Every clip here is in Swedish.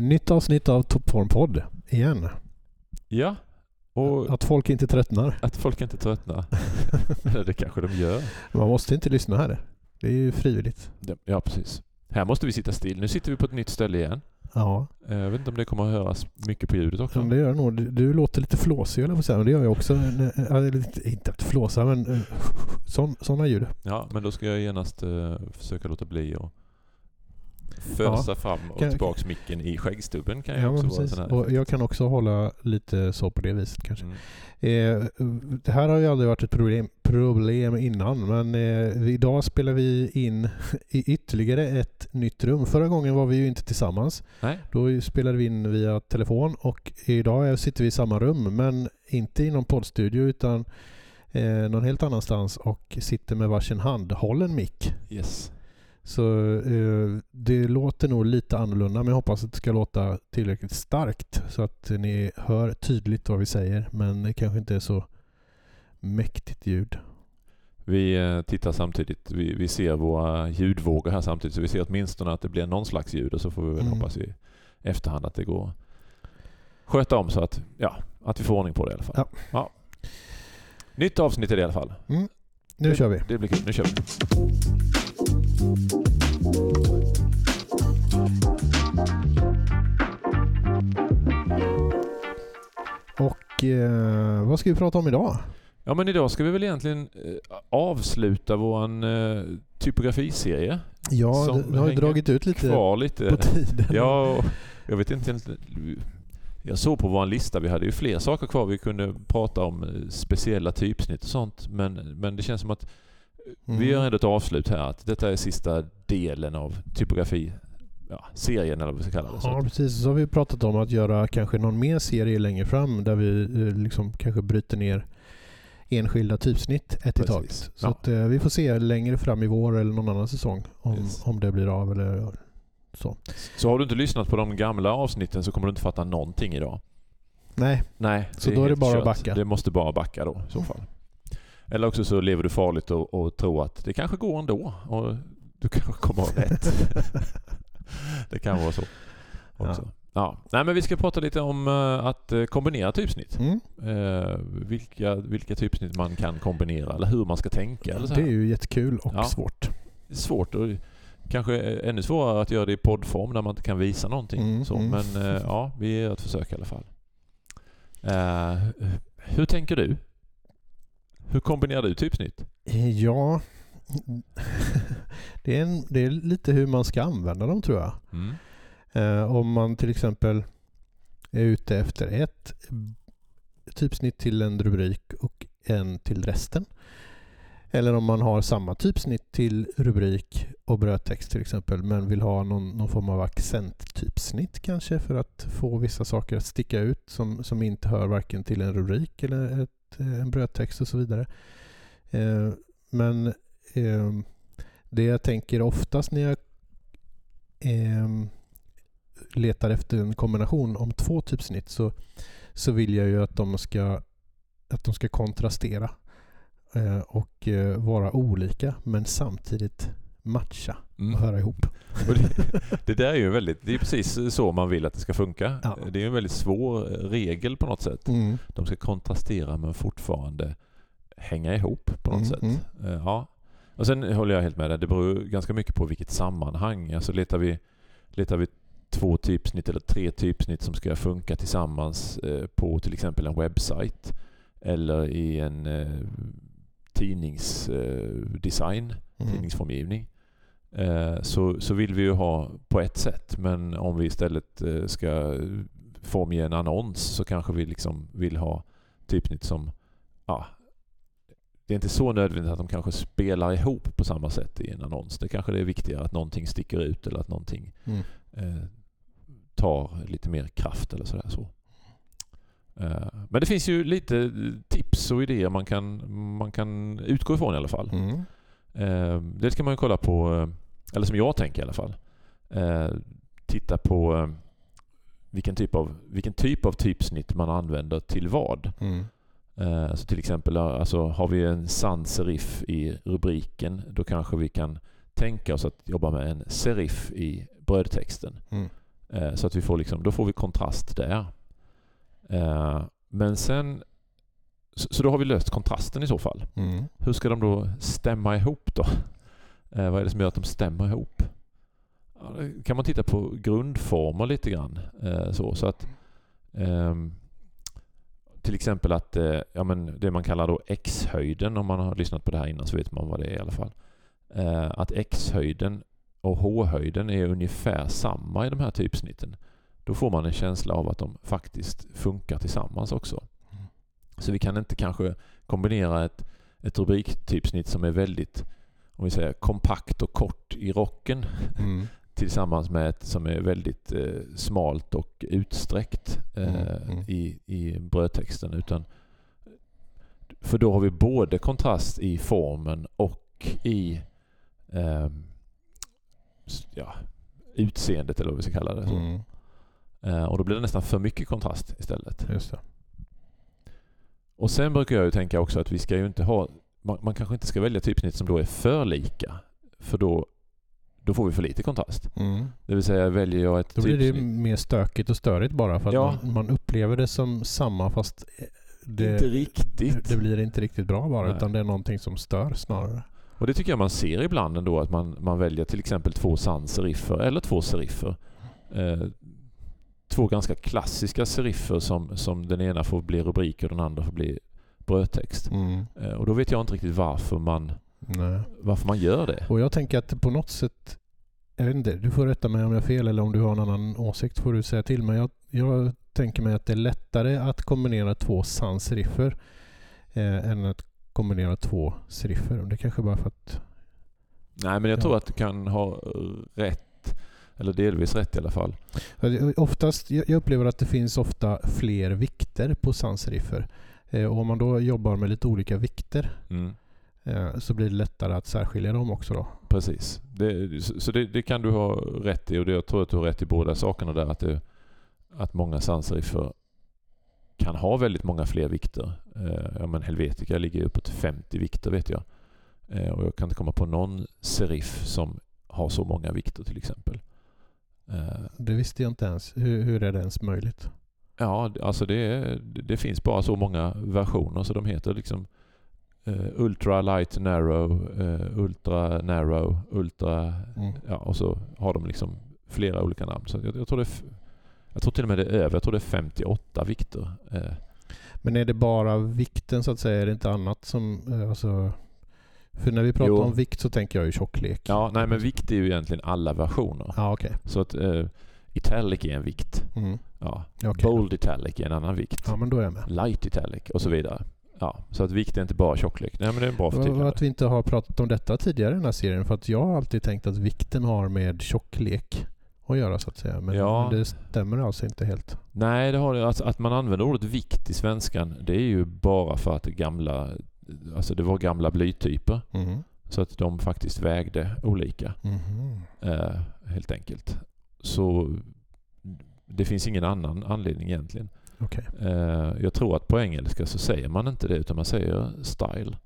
Nytt avsnitt av Toppformpodd igen. Ja, och Att folk inte tröttnar. att folk inte tröttnar. Eller det kanske de gör. Man måste inte lyssna här. Det är ju frivilligt. Ja, precis. Här måste vi sitta still. Nu sitter vi på ett nytt ställe igen. Ja, Eh, Jag vet inte om det kommer att höras mycket på ljudet också. men det gör det nog. Du, du låter lite flåsig eller säga. Men det gör jag också. Inte att flåsa men eh, sådana ljud. Ja, men då ska jag genast eh, försöka låta bli och fösa fram och Kan- tillbaks micken i skäggstubben kan ju Ja, också vara precis. här. Och jag kan också hålla lite så på det viset kanske. Mm. Eh, det här har ju aldrig varit ett problem, problem innan men eh, idag spelar vi in i ytterligare ett nytt rum. Förra gången var vi ju inte tillsammans. Nej, Då spelade vi in via telefon och idag sitter vi i samma rum men inte i någon poddstudio utan eh, någon helt annanstans och sitter med varsin handhållen mick. yes. Så eh, det låter nog lite annorlunda men jag hoppas att det ska låta tillräckligt starkt så att ni hör tydligt vad vi säger men det kanske inte är så mäktigt ljud. Vi eh, tittar samtidigt. Vi, vi ser våra ljudvågor här samtidigt så vi ser åtminstone att det blir någon slags ljud och så får vi väl Mm. hoppas i efterhand att det går att sköta om så att, ja, att vi får ordning på det i alla fall. Ja. Nytt avsnitt är det i alla fall. Nu det, kör vi. Det blir kul. Nu kör vi. Och eh, vad ska vi prata om idag? Ja men idag ska vi väl egentligen eh, avsluta våran eh, typografiserie. Ja, Som det har ju dragit ut lite Kvar lite. på tiden. Ja, jag vet inte Jag såg på vår lista, vi hade ju fler saker kvar vi kunde prata om, eh, speciella typsnitt och sånt. Men, men det känns som att Mm. vi gör ändå ett avslut här. Att detta är sista delen av typografi, ja, serien eller vad vi ska kalla det. Ja, att- precis. Så har vi pratat om att göra kanske någon mer serie längre fram där vi eh, liksom kanske bryter ner enskilda typsnitt ett i taget. Så Ja. att, eh, vi får se längre fram i vår eller någon annan säsong om, Yes. om det blir av eller så. Så har du inte lyssnat på de gamla avsnitten så kommer du inte fatta någonting idag. Nej, Nej, Så då är det bara att kört. backa. Det måste bara backa då i så fall. Eller också så lever du farligt och, och tror att det kanske går ändå och du kanske kommer ha rätt. det kan vara så också. Ja. Nej, men vi ska prata lite om eh, att eh, kombinera typsnitt. mm. Eh, vilka, vilka typsnitt man kan kombinera eller hur man ska tänka. Eller så det är ju jättekul och Ja. svårt. Svårt och kanske ännu svårare att göra det i poddform där man inte kan visa någonting. Mm, så. mm. Men eh, ja, vi gör ett försök i alla fall. Eh, hur tänker du? Hur kombinerar du typsnitt? Ja, det är, en, det är lite hur man ska använda dem tror jag. Mm. Eh, om man till exempel är ute efter ett typsnitt till en rubrik och en till resten. Eller om man har samma typsnitt till rubrik och brödtext till exempel men vill ha någon, någon form av accenttypsnitt kanske för att få vissa saker att sticka ut som, som inte hör varken till en rubrik eller ett, eh, en brödtext och så vidare. Eh, men eh, det jag tänker oftast när jag eh, letar efter en kombination om två typsnitt så, så vill jag ju att de ska, att de ska kontrastera eh, och eh, vara olika men samtidigt matcha Mm. och höra ihop. Och det, det där är ju väldigt, det är precis så man vill att det ska funka. Ja. Det är en väldigt svår regel på något sätt. Mm. De ska kontrastera men fortfarande hänga ihop på något Mm, sätt. Eh, Ja. Och sen håller jag helt med dig. Det beror ganska mycket på vilket sammanhang. Alltså letar vi, letar vi två typsnitt eller tre typsnitt som ska funka tillsammans eh, på till exempel en webbsajt eller i en eh, tidningsdesign, Mm. tidningsformgivning. Eh, så, så vill vi ju ha på ett sätt men om vi istället eh, ska formge en annons så kanske vi liksom vill ha typsnitt som ja, det är inte så nödvändigt att de kanske spelar ihop på samma sätt i en annons. Det kanske det är viktigare att någonting sticker ut eller att någonting Mm. eh, tar lite mer kraft eller sådär. Så. Eh, men det finns ju lite tips och idéer man kan, man kan utgå ifrån i alla fall. Mm. Eh, det ska man ju kolla på, eller som jag tänker i alla fall. Eh, titta på eh, vilken typ, av, vilken typ av typsnitt man använder till vad. Mm. Eh, alltså till exempel alltså, har vi en sans serif i rubriken då kanske vi kan tänka oss att jobba med en serif i brödtexten. Mm. Eh, så att vi får liksom, då får vi kontrast där. Eh, men sen, så, så då har vi löst kontrasten i så fall. Mm. Hur ska de då stämma ihop då? Eh, vad är det som gör att de stämmer ihop? Kan man titta på grundformer lite grann. Eh, så, så att ehm, till exempel att eh, ja, men det man kallar då x-höjden, om man har lyssnat på det här innan så vet man vad det är i alla fall. Eh, att x-höjden och h-höjden är ungefär samma i de här typsnitten. Då får man en känsla av att de faktiskt funkar tillsammans också. Mm. Så vi kan inte kanske kombinera ett, ett rubriktypsnitt som är väldigt om vi säger kompakt och kort i rocken Mm. tillsammans med ett som är väldigt eh, smalt och utsträckt eh, Mm, mm. I, i brödtexten. Utan, för då har vi både kontrast i formen och i s- ja, utseendet eller vad vi ska kalla det. Mm. Eh, och då blir det nästan för mycket kontrast istället. Och sen brukar jag ju tänka också att vi ska ju inte ha man, man kanske inte ska välja typsnitt som då är för lika. För då, då får vi för lite kontrast. Mm. Det vill säga väljer jag ett Då blir det typsnitt mer stökigt och störigt bara för att Ja. man, man upplever det som samma fast eh, det, Inte riktigt. det blir inte riktigt bra bara Nej. utan det är någonting som stör snarare. Och det tycker jag man ser ibland ändå att man, man väljer till exempel två sans-seriffer eller två seriffer. Eh, två ganska klassiska seriffer som, som den ena får bli rubrik och den andra får bli brödtext. Mm. Eh, och då vet jag inte riktigt varför man, Nej. varför man gör det. Och jag tänker att på något sätt, jag vet inte, du får rätta mig om jag har fel eller om du har en annan åsikt får du säga till. Men jag, jag tänker mig att det är lättare att kombinera två sans-seriffer eh, än att kombinera två seriffer. Det kanske bara för att... Nej men jag Ja. tror att du kan ha rätt, eller delvis rätt i alla fall. Oftast, jag upplever att det finns ofta fler vikter på sans-seriffer. Eh, och om man då jobbar med lite olika vikter Mm. Eh, så blir det lättare att särskilja dem också då. Precis. Det, så det, det kan du ha rätt i och det, jag tror att du har rätt i båda sakerna där. Att, det, att många sansriffer kan ha väldigt många fler vikter. Eh, ja, men Helvetica ligger uppåt 50 vikter vet jag. Eh, och jag kan inte komma på någon serif som har så många vikter till exempel. Eh, Det visste jag inte ens. Hur, hur är det ens möjligt? ja, alltså det, det finns bara så många versioner så de heter liksom Ultra Light Narrow, eh, Ultra Narrow, Ultra Mm. Ja, och så har de liksom flera olika namn. Så jag, jag, tror det jag tror till och med det är över. Jag tror det är 58 vikter. Eh, Men är det bara vikten så att säga? Är det inte annat som... eh, Alltså, för när vi pratar Jo. om vikt så tänker jag ju tjocklek. ja, nej men vikt är ju egentligen alla versioner. Ja, okej. Så att eh, italic är en vikt. Mm. Ja. Okej. Bold italic är en annan vikt. Ja, men då är jag med. Light italic och så vidare. Ja, så att vikt är inte bara tjocklek. Nej men det är en bra förtydligande. Att vi inte har pratat om detta tidigare i den här serien. För att jag har alltid tänkt att vikten har med tjocklek att göra så att säga. Men, Ja. det stämmer alltså inte helt. Nej, det har det. Alltså, att man använder ordet vikt i svenskan det är ju bara för att det gamla, alltså det var gamla blytyper. Mhm. Så att de faktiskt vägde olika. Mhm. eh, helt enkelt. Så det finns ingen annan anledning egentligen. Okej. Eh, jag tror att på engelska så säger man inte det utan man säger style.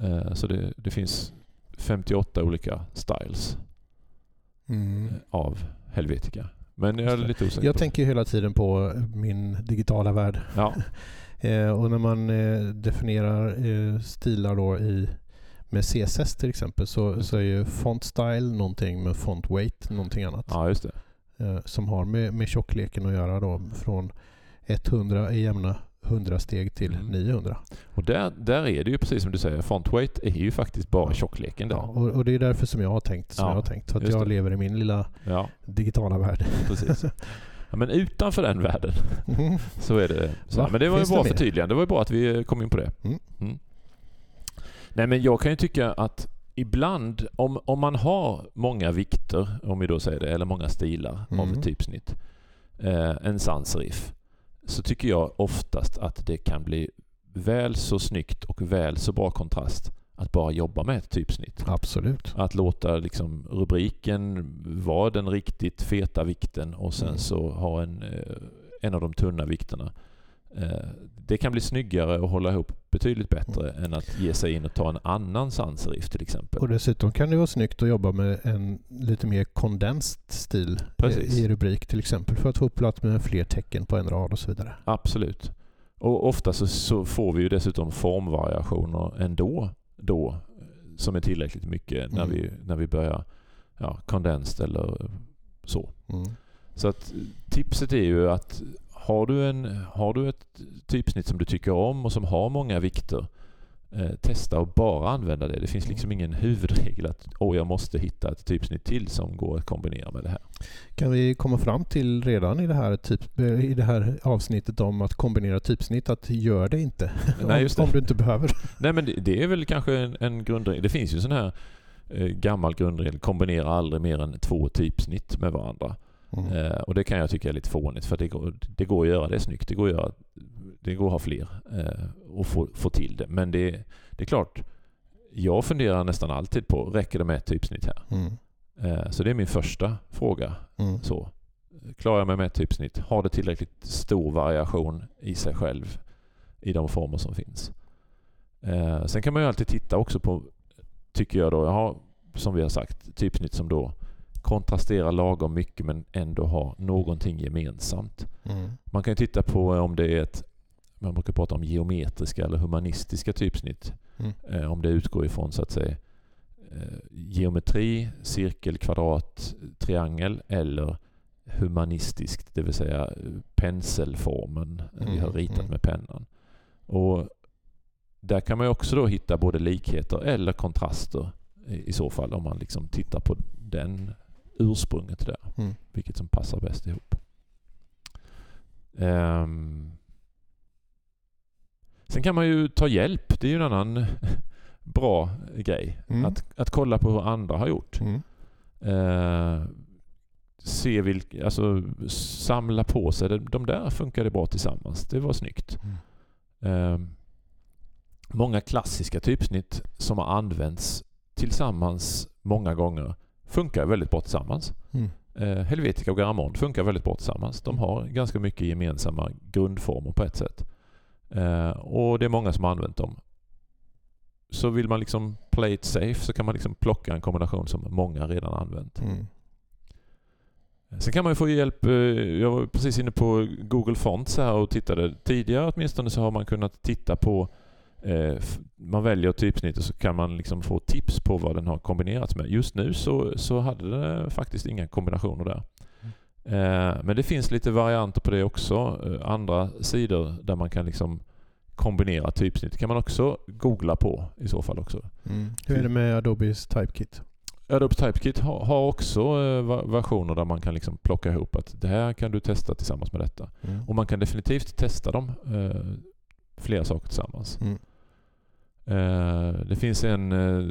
Eh, så det, det finns 58 olika styles Mm. eh, av Helvetica. Men jag är lite osäker Jag tänker hela tiden på min digitala värld. Ja, och när man definierar stilar då i med CSS till exempel så, så är ju font style någonting med font weight någonting annat. ja, just det. Som har med, med tjockleken att göra då från 100 i jämna 100 steg till Mm. 900. Och där, där är det ju precis som du säger, font weight är ju faktiskt bara tjockleken där. Ja, och, och det är därför som jag har tänkt som Ja, jag har tänkt. För att jag det. lever i min lilla Ja, digitala värld. precis. Ja, men utanför den världen så är det så. Va? Men det var ju Finns bra det mer? förtydligande. Det var ju bra att vi kom in på det. Mm. Nej men jag kan ju tycka att ibland, om, om man har många vikter, om vi då säger det, eller många stilar av Mm. ett typsnitt, eh, en sansriff, så tycker jag oftast att det kan bli väl så snyggt och väl så bra kontrast att bara jobba med ett typsnitt. Absolut. Att låta liksom rubriken vara den riktigt feta vikten och sen Mm. så ha en, eh, en av de tunna vikterna det kan bli snyggare och hålla ihop betydligt bättre Mm. än att ge sig in och ta en annan sansriff till exempel. Och dessutom kan det vara snyggt att jobba med en lite mer kondensed stil Precis. i rubrik till exempel för att få plats med fler tecken på en rad och så vidare. Absolut. Och ofta så, så får vi ju dessutom formvariationer ändå då eh, som är tillräckligt mycket när, Mm. vi, när vi börjar ja, eller så. Mm. Så att tipset är ju att har du, en, har du ett typsnitt som du tycker om och som har många vikter eh, testa att bara använda det. Det finns liksom ingen huvudregel att åh, jag måste hitta ett typsnitt till som går att kombinera med det här. Kan vi komma fram till redan i det här, typ, eh, i det här avsnittet om att kombinera typsnitt att gör det inte. Nej, just det. om du inte behöver. Nej men det, det är väl kanske en, en grundregel. Det finns ju sån här eh, gammal grundregel, kombinera aldrig mer än två typsnitt med varandra. Mm. Eh, och det kan jag tycka är lite fånigt för det går, det går att göra det snyggt. Det går att, göra, det går att ha fler eh, och få, få till det. Men det, det är klart, jag funderar nästan alltid på, räcker det med ett typsnitt här? Mm. Eh, så det är min första fråga. Mm. Så. Klarar jag mig med ett typsnitt? Har det tillräckligt stor variation i sig själv i de former som finns? Eh, sen kan man ju alltid titta också på, tycker jag då, jag har, som vi har sagt, typsnitt som då kontrasterar lagom mycket men ändå har någonting gemensamt. Mm. Man kan ju titta på om det är ett, man brukar prata om geometriska eller humanistiska typsnitt. Mm. Eh, om det utgår ifrån så att säga eh, geometri, cirkel, kvadrat, triangel eller humanistiskt, det vill säga eh, penselformen eh, vi har Mm, ritat mm. med pennan. Och där kan man ju också då hitta både likheter eller kontraster i, i så fall om man liksom tittar på den ursprunget där. Mm. Vilket som passar bäst ihop. Ehm. Sen kan man ju ta hjälp. Det är ju en annan bra grej. Mm. Att, att kolla på hur andra har gjort. Mm. Eh, se vilka, alltså samla på sig. De, där funkade bra tillsammans. Det var snyggt. Eh, många klassiska typsnitt som har använts tillsammans många gånger funkar väldigt bra tillsammans. Mm. Eh, Helvetica och Garamond funkar väldigt bra tillsammans. De har ganska mycket gemensamma grundformer på ett sätt. Eh, och det är många som har använt dem. Så vill man liksom play it safe så kan man liksom plocka en kombination som många redan använt. Mm. Sen kan man ju få hjälp. eh, Jag var precis inne på Google Fonts här och tittade. Tidigare åtminstone så har man kunnat titta på eh, man väljer typsnitt och så kan man liksom få tips på vad den har kombinerats med. Just nu så, så hade det faktiskt inga kombinationer där. Eh, men det finns lite varianter på det också. Eh, andra sidor där man kan liksom kombinera typsnitt kan man också googla på i så fall också. Mm. Hur är det med Adobes Typekit? Adobe Typekit har, också eh, versioner där man kan liksom plocka ihop att det här kan du testa tillsammans med detta. Mm. Och man kan definitivt testa dem, eh, flera saker tillsammans. Eh, det finns en eh,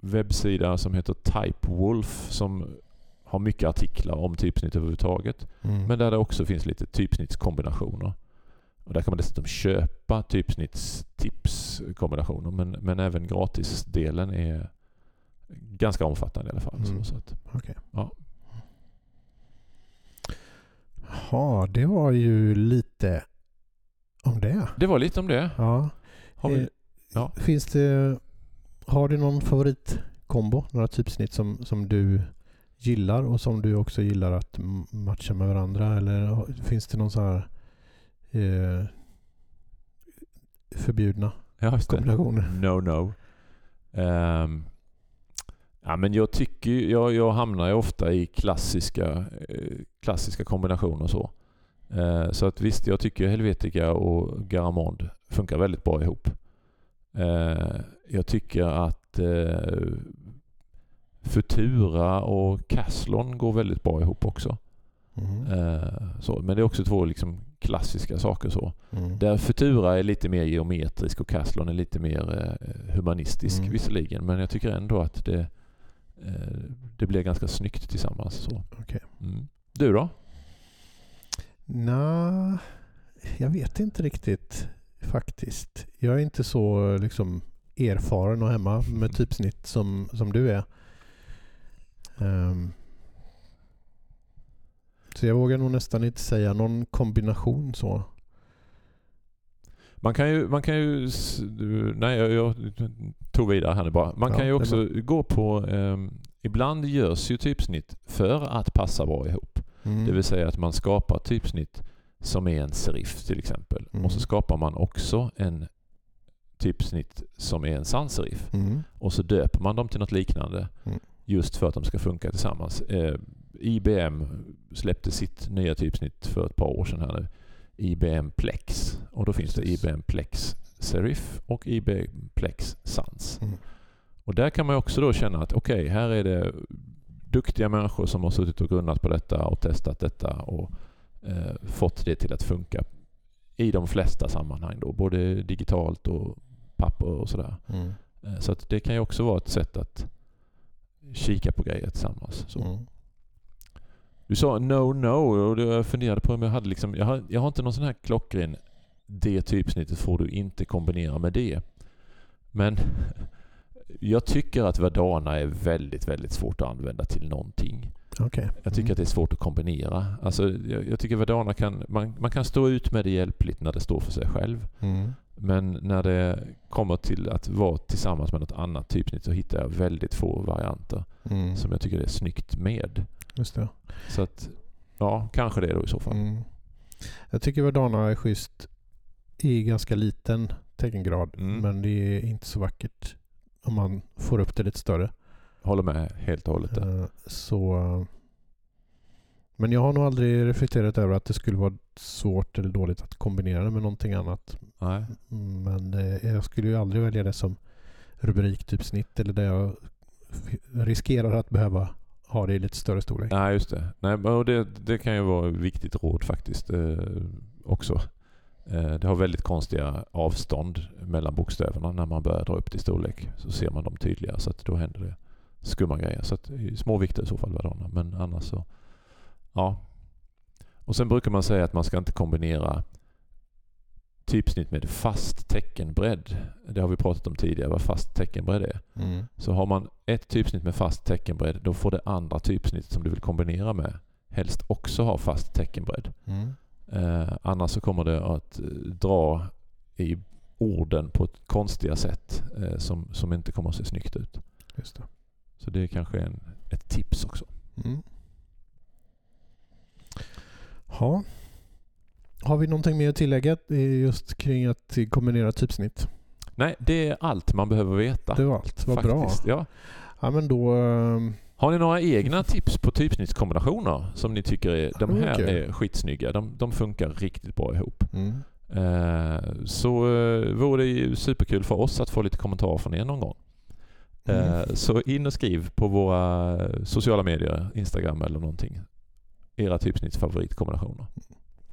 webbsida som heter Typewolf som har mycket artiklar om typsnitt överhuvudtaget. Mm. Men där det också finns lite typsnittskombinationer. Och där kan man dessutom köpa typsnittstipskombinationer. Men, men även gratisdelen är ganska omfattande i alla fall. Mm. Så, att, Okej. Ja. Ja, det var ju lite om det. det var lite om det. Ja. Har vi, Eh, ja. Finns det, har du någon favoritkombo? Några typsnitt som, som du gillar och som du också gillar att matcha med varandra? Eller finns det någon så här eh, förbjudna ja, kombinationer? No, no. Ehm, ja, men jag tycker jag, jag hamnar ju ofta i klassiska, eh, klassiska kombinationer så. Eh, så att visst, jag tycker Helvetica och Garamond funkar väldigt bra ihop. Eh, jag tycker att eh, Futura och Caslon går väldigt bra ihop också. Mm. Eh, så. Men det är också två liksom klassiska saker så. Mm. Där Futura är lite mer geometrisk och Caslon är lite mer humanistisk Mm. visserligen. Men jag tycker ändå att det, det blir ganska snyggt tillsammans. Så. Okej. Mm. Du då? Nja, jag vet inte riktigt faktiskt. Jag är inte så liksom erfaren och hemma med typsnitt som, som du är. Ehm. så jag vågar nog nästan inte säga någon kombination så. Man kan ju, man kan ju nej jag, jag tog vidare här nu bara. Man Ja, kan ju också gå på, ehm, ibland görs ju typsnitt för att passa bra ihop. Mm. Det vill säga att man skapar typsnitt som är en serif till exempel. Mm. Och så skapar man också en typsnitt som är en sans-serif. Mm. Och så döper man dem till något liknande. Mm. Just för att de ska funka tillsammans. Eh, IBM släppte sitt nya typsnitt för ett par år sedan här nu. IBM Plex. Och då finns Precis. det IBM Plex Serif och IBM Plex Sans. Mm. Och där kan man också då känna att okej, här är det duktiga människor som har suttit och grunnat på detta och testat detta och eh, fått det till att funka i de flesta sammanhang då, både digitalt och papper och sådär. Mm. Eh, Så att det kan ju också vara ett sätt att kika på grejer tillsammans. Så. Mm. Du sa no no och jag funderade på om jag hade liksom, jag har, jag har inte någon sån här klockren det typsnittet får du inte kombinera med det. Men jag tycker att Verdana är väldigt, väldigt svårt att använda till någonting. Okej. Jag tycker Mm. att det är svårt att kombinera. Alltså, jag, jag tycker Verdana kan, man, man kan stå ut med det hjälpligt när det står för sig själv. Mm. Men när det kommer till att vara tillsammans med något annat typsnitt så hittar jag väldigt få varianter Mm. som jag tycker är snyggt med. Just det. Så att, ja, kanske det då i så fall. Mm. Jag tycker Verdana är schysst i ganska liten teckengrad. Mm. Men det är inte så vackert om man får upp det lite större. Håller med helt och hållet där. Eh, Så, men jag har nog aldrig reflekterat över att det skulle vara svårt eller dåligt att kombinera det med någonting annat. Nej. Men eh, jag skulle ju aldrig välja det som rubriktypsnitt eller där jag riskerar att behöva ha det i lite större storlek. Nej, just det. Nej, och det, det kan ju vara ett viktigt råd faktiskt eh, också. Eh, det har väldigt konstiga avstånd mellan bokstäverna när man börjar dra upp det i storlek. Så ser man dem tydligare så att då händer det skumma grejer. Så att, i små vikter i så fall Verdana. Men annars så, ja. Och sen brukar man säga att man ska inte kombinera typsnitt med fast teckenbredd. Det har vi pratat om tidigare, vad fast teckenbredd är. Mm. Så har man ett typsnitt med fast teckenbredd då får det andra typsnittet som du vill kombinera med helst också ha fast teckenbredd. Mm. Eh, annars så kommer det att eh, dra i orden på ett konstiga sätt eh, som, som inte kommer att se snyggt ut. Just det. Så det är kanske en, ett tips också. Mm. Ja. Har vi någonting mer att tillägga just kring att kombinera typsnitt? Nej, det är allt man behöver veta. Det var allt. Vad bra. Ja. Ja, men då... eh, Har ni några egna tips på typsnittskombinationer som ni tycker är, de här kul. är skitsnygga? De, de funkar riktigt bra ihop. Mm. Eh, så eh, vore det ju superkul för oss att få lite kommentarer från er någon gång. Mm. Eh, så in och skriv på våra sociala medier, Instagram eller någonting. Era typsnittsfavoritkombinationer.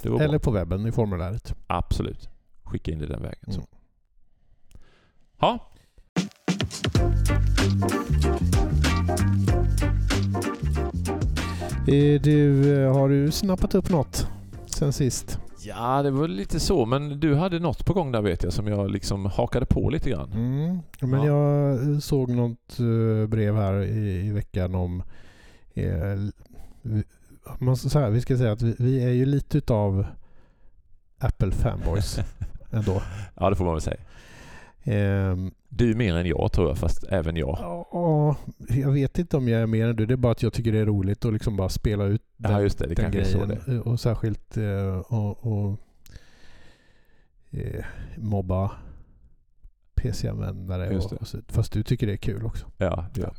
Det var Eller bra. på webben i formuläret. Absolut. Skicka in det den vägen. Mm. Ja, Eh, Du, eh, har du snappat upp något sen sist? Ja, det var lite så. Men du hade något på gång där vet jag som jag liksom hakade på lite grann. Mm. Men Ja. jag såg något eh, brev här i, i veckan om... Eh, man, så här, vi ska säga att vi, vi är ju lite utav Apple fanboys ändå. Ja, det får man väl säga. Ehm, Du mer än jag tror jag, fast även jag. Ja, jag vet inte om jag är mer än du. Det är bara att jag tycker det är roligt att liksom bara spela ut den, Ja, just det. Det den är grejen. Och särskilt eh, och, och eh, mobba PC-användare. Fast du tycker det är kul också. Ja, ja.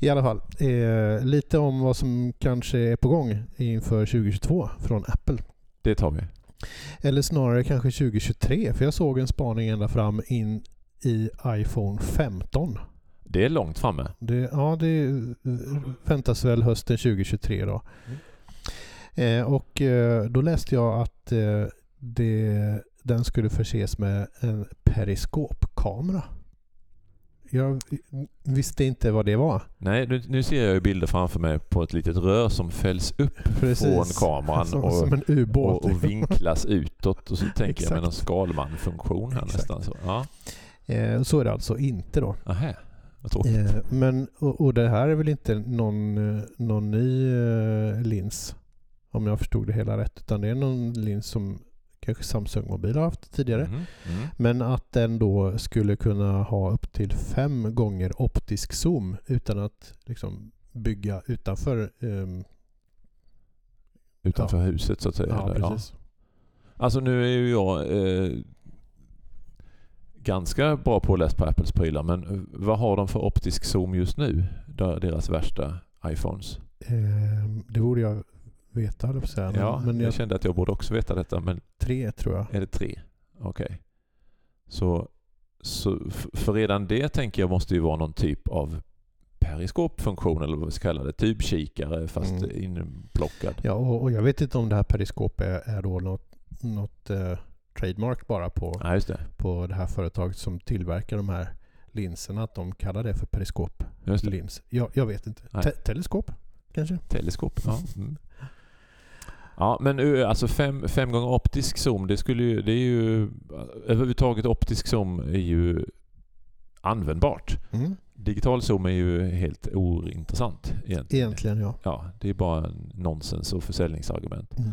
I alla fall, eh, lite om vad som kanske är på gång inför 2022 från Apple. det tar vi. Eller snarare kanske 2023, för jag såg en spaning ända fram in i iPhone 15. Det är långt framme. Det, ja, det väntas väl hösten 2023 då. Eh, och eh, då läste jag att eh, det, den skulle förses med en periskopkamera. Jag visste inte vad det var. Nej, nu, nu ser jag ju bilder framför mig på ett litet rör som fälls upp från kameran som, och, som en och, och vinklas utåt. Och så tänker jag med någon. Skalman-funktion här Exakt. nästan. Så. Ja. eh, så är det alltså inte då. Aha. Eh, men, och, och det här är väl inte någon, någon ny eh, lins? Om jag förstod det hela rätt. Utan det är någon lins som kanske Samsung-mobil har haft tidigare. Mhm, mm. Men att den då skulle kunna ha upp till fem gånger optisk zoom utan att liksom bygga utanför. ehm, Utanför huset så att säga. ja, eller? precis. Alltså nu är ju jag eh, ganska bra påläst på Apples prylar men eh, vad har de för optisk zoom just nu? Deras värsta iPhones. Ehm, det borde jag veta, höll jag på att säga. Ja, men jag jag, kände att jag borde också veta detta men tre tror jag. är det tre? Okej. Så, så f- för redan det tänker jag måste ju vara någon typ av periskopfunktion eller vad vi ska kalla det. Tubkikare fast Mm. inplockad. Ja, och, och jag vet inte om det här periskop är, är då något, något eh, trademark bara på, Ja, just det. på det här företaget som tillverkar de här linserna. Att de kallar det för periskop. Just det. Lins. Jag, jag vet inte. Te- teleskop kanske? Teleskop, ja. Mm. Ja, men alltså fem, fem gånger optisk zoom, det skulle ju, det är ju... Överhuvudtaget optisk zoom är ju användbart. Mm. Digital zoom är ju helt ointressant egentligen. Egentligen ja. Ja, det är bara nonsens och försäljningsargument. Mm.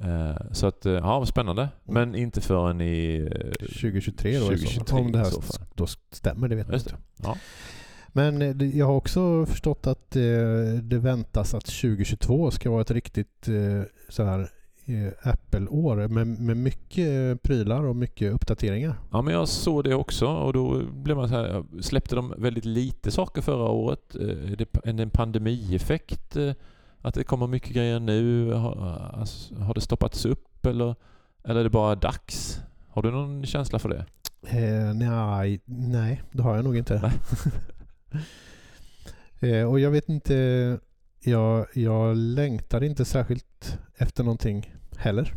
Eh, så att, eh, ja, spännande. Men inte förrän i... eh, 2023 då i så 2023 fall. Om det här då stämmer, det vet jag inte. Ja. Men eh, jag har också förstått att eh, det väntas att 2022 ska vara ett riktigt eh, så här Apple-år med, med mycket prylar och mycket uppdateringar. Ja, men jag såg det också och då blev man så här, släppte de väldigt lite saker förra året? Är det en, pandemieffekt? Att det kommer mycket grejer nu? Har, har det stoppats upp eller, eller är det bara dags? Har du någon känsla för det? Eh, nej, nej, det har jag nog inte. Eh, och jag vet inte, jag, jag längtar inte särskilt efter någonting heller.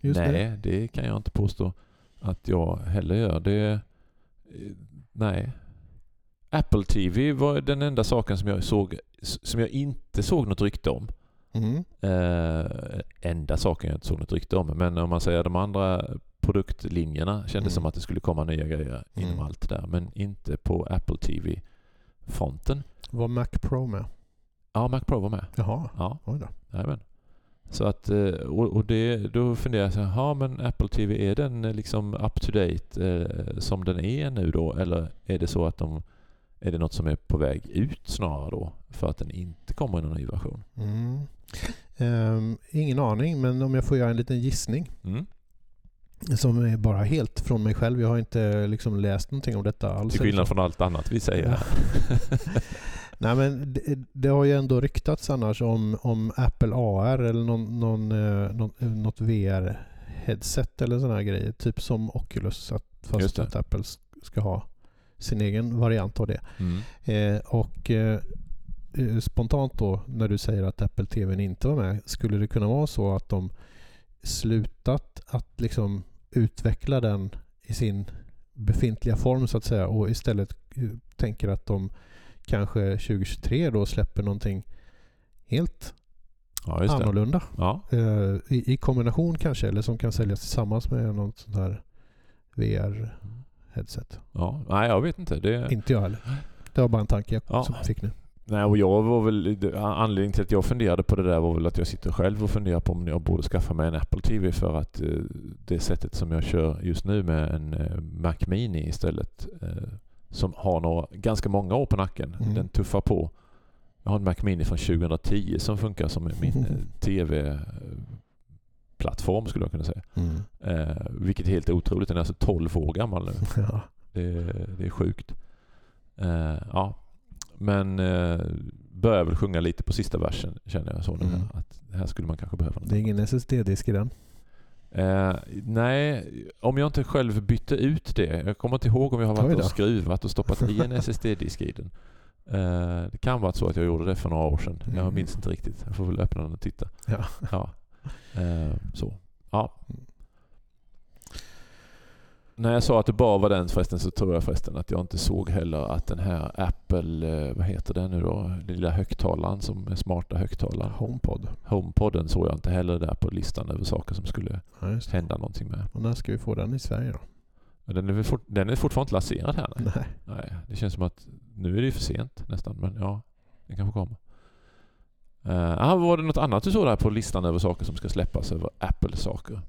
Just nej, nu. det kan jag inte påstå att jag heller gör. Det, eh, nej. Apple TV var den enda saken som jag såg som jag inte såg något rykte om. Mm. Eh, enda saken jag inte såg något rykte om. Men om man säger de andra produktlinjerna kändes Mm. som att det skulle komma nya grejer inom Mm. allt det där. Men inte på Apple TV-fronten. Var Mac Pro med? Ja, Mac Pro var med. Jaha, Ja, oj då. jajamän. Så att, eh, och, det, då funderar jag så här, men Apple TV, är den eh, liksom up to date eh, som den är nu då? Eller är det så att de, är det något som är på väg ut snarare då? För att den inte kommer i någon ny version? Mm. Ehm, ingen aning, men om jag får göra en liten gissning Mm. Som är bara helt från mig själv. Jag har inte liksom läst någonting om detta alls. Till skillnad från allt annat vi säger. Nej, men det, det har ju ändå ryktats annars om, om Apple AR eller någon, någon, eh, eh, något VR-headset eller sådana här grejer. Typ som Oculus, att, fast att Apple ska ha sin egen variant av det. Mm. Eh, och eh, eh, spontant då när du säger att Apple TV inte var med, skulle det kunna vara så att de slutat att liksom utveckla den i sin befintliga form så att säga och istället eh, tänker att de kanske 2023 då släpper någonting helt Ja, annorlunda. Ja. Eh, i, I kombination kanske eller som kan säljas tillsammans med något sånt här VR-headset. ja. Nej, jag vet inte. Det... Inte jag heller. Det var bara en tanke jag Ja. som fick nu. Nej, och jag var väl, anledningen till att jag funderade på det där var väl att jag sitter själv och funderar på om jag borde skaffa mig en Apple TV för att eh, det sättet som jag kör just nu med en eh, Mac Mini istället eh, som har några, ganska många år på nacken. Mm. Den tuffar på. Jag har en Mac Mini från 2010 som funkar som min TV-plattform skulle jag kunna säga. Mm. Eh, vilket är helt otroligt. Den är alltså 12 år gammal nu. Ja. Det, det är sjukt. Eh, ja. Men eh, börjar väl sjunga lite på sista versen känner jag så nu. Mm. Att här skulle man kanske behöva något. Det är ingen SSD-disk i den. Eh, nej, om jag inte själv bytte ut det. Jag kommer inte ihåg om jag har varit och skruvat och stoppat i en SSD-disk i den. Eh, det kan vara så att jag gjorde det för några år sedan. Jag Mm. minns inte riktigt. Jag får väl öppna den och titta. Ja. Ja. Eh, så. Ja. När jag sa att det bara var den förresten så tror jag förresten att jag inte såg heller att den här Apple, eh, vad heter den nu då, den lilla högtalaren som är smarta högtalaren. HomePod. HomePodden såg jag inte heller där på listan över saker som skulle Ja, hända någonting med. Och när ska vi få den i Sverige då? Den är, fort, den är fortfarande inte lanserad här. Nej. Nej. nej. Det känns som att nu är det ju för sent nästan. Men ja, den kanske kommer. Uh, var det något annat du såg där på listan över saker som ska släppas över Apple-saker?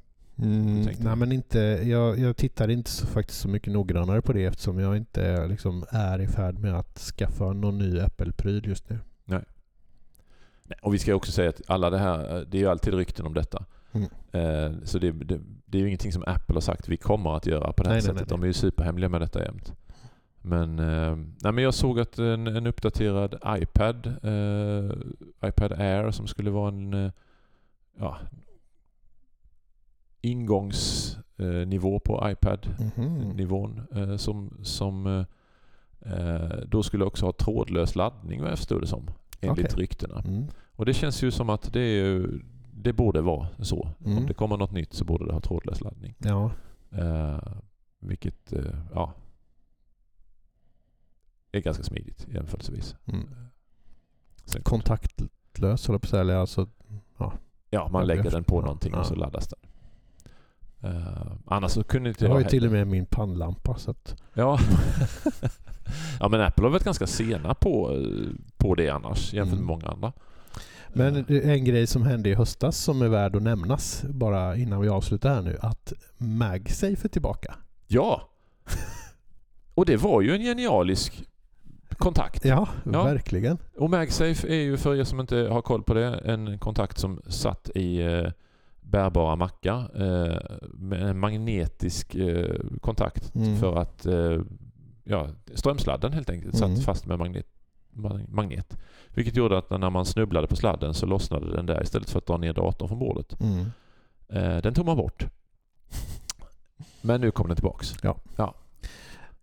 Mm, nej men inte, jag, jag tittar inte så, faktiskt så mycket noggrannare på det eftersom jag inte liksom, är i färd med att skaffa någon ny Apple-pryl just nu. Nej, Och vi ska också säga att alla det här, det är ju alltid rykten om detta. Mm. Eh, så det, det, det är ju ingenting som Apple har sagt vi kommer att göra på det här Nej, nej, sättet. nej, De är ju superhemliga med detta jämt. Men, eh, nej, men jag såg att en, en uppdaterad iPad, eh, iPad Air som skulle vara en eh, ja, ingångsnivå på iPad-nivån Mhm. eh, som, som eh, eh, då skulle också ha trådlös laddning vad jag förstod det som. Enligt Okej. ryktena. Mm. Och det känns ju som att det, är, det borde vara så. Mm. Om det kommer något nytt så borde det ha trådlös laddning. Ja, vilket, ja, är ganska smidigt jämförelsevis. mm. Kontaktlös håller jag på att säga. Alltså, ja, man Ja, lägger jag- den på någonting ja. och så laddas den. Eh, annars så kunde inte jag jag har ju till och med min pannlampa. Så att, Ja. ja men Apple har varit ganska sena på, eh, på det annars jämfört med Mm. många andra. Men Eh, en grej som hände i höstas som är värd att nämnas bara innan vi avslutar här nu. Att MagSafe är tillbaka. Ja! Och det var ju en genialisk kontakt. Ja, Ja. verkligen. Och MagSafe är ju för er som inte har koll på det en kontakt som satt i bärbara mackar eh, med en magnetisk eh, kontakt Mm. för att eh, ja, strömsladden helt enkelt satt Mm. fast med magnet, ma- magnet. Vilket gjorde att när man snubblade på sladden så lossnade den där istället för att dra ner datorn från bordet. Mm. Den tog man bort. Men nu kommer den tillbaks.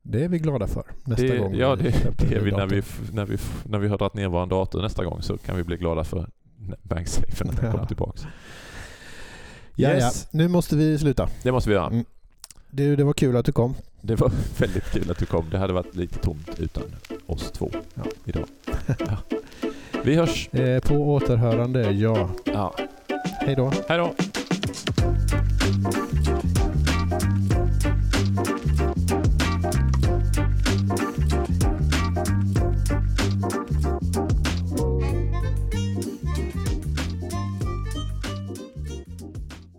Det är vi glada för nästa det, gång. Ja, det, det är vi när, vi när, vi när vi har dragit ner vår dator nästa gång så kan vi bli glada för MagSafe när den Ja. kommer tillbaks. Ja, Yes. ja. Nu måste vi sluta. Det måste vi göra. Mm. Du, det var kul att du kom. Det var väldigt kul att du kom. Det hade varit lite tomt utan oss två Ja. idag. Ja. Vi hörs. Eh, på återhörande, ja. Ja. Hej då. Hej då.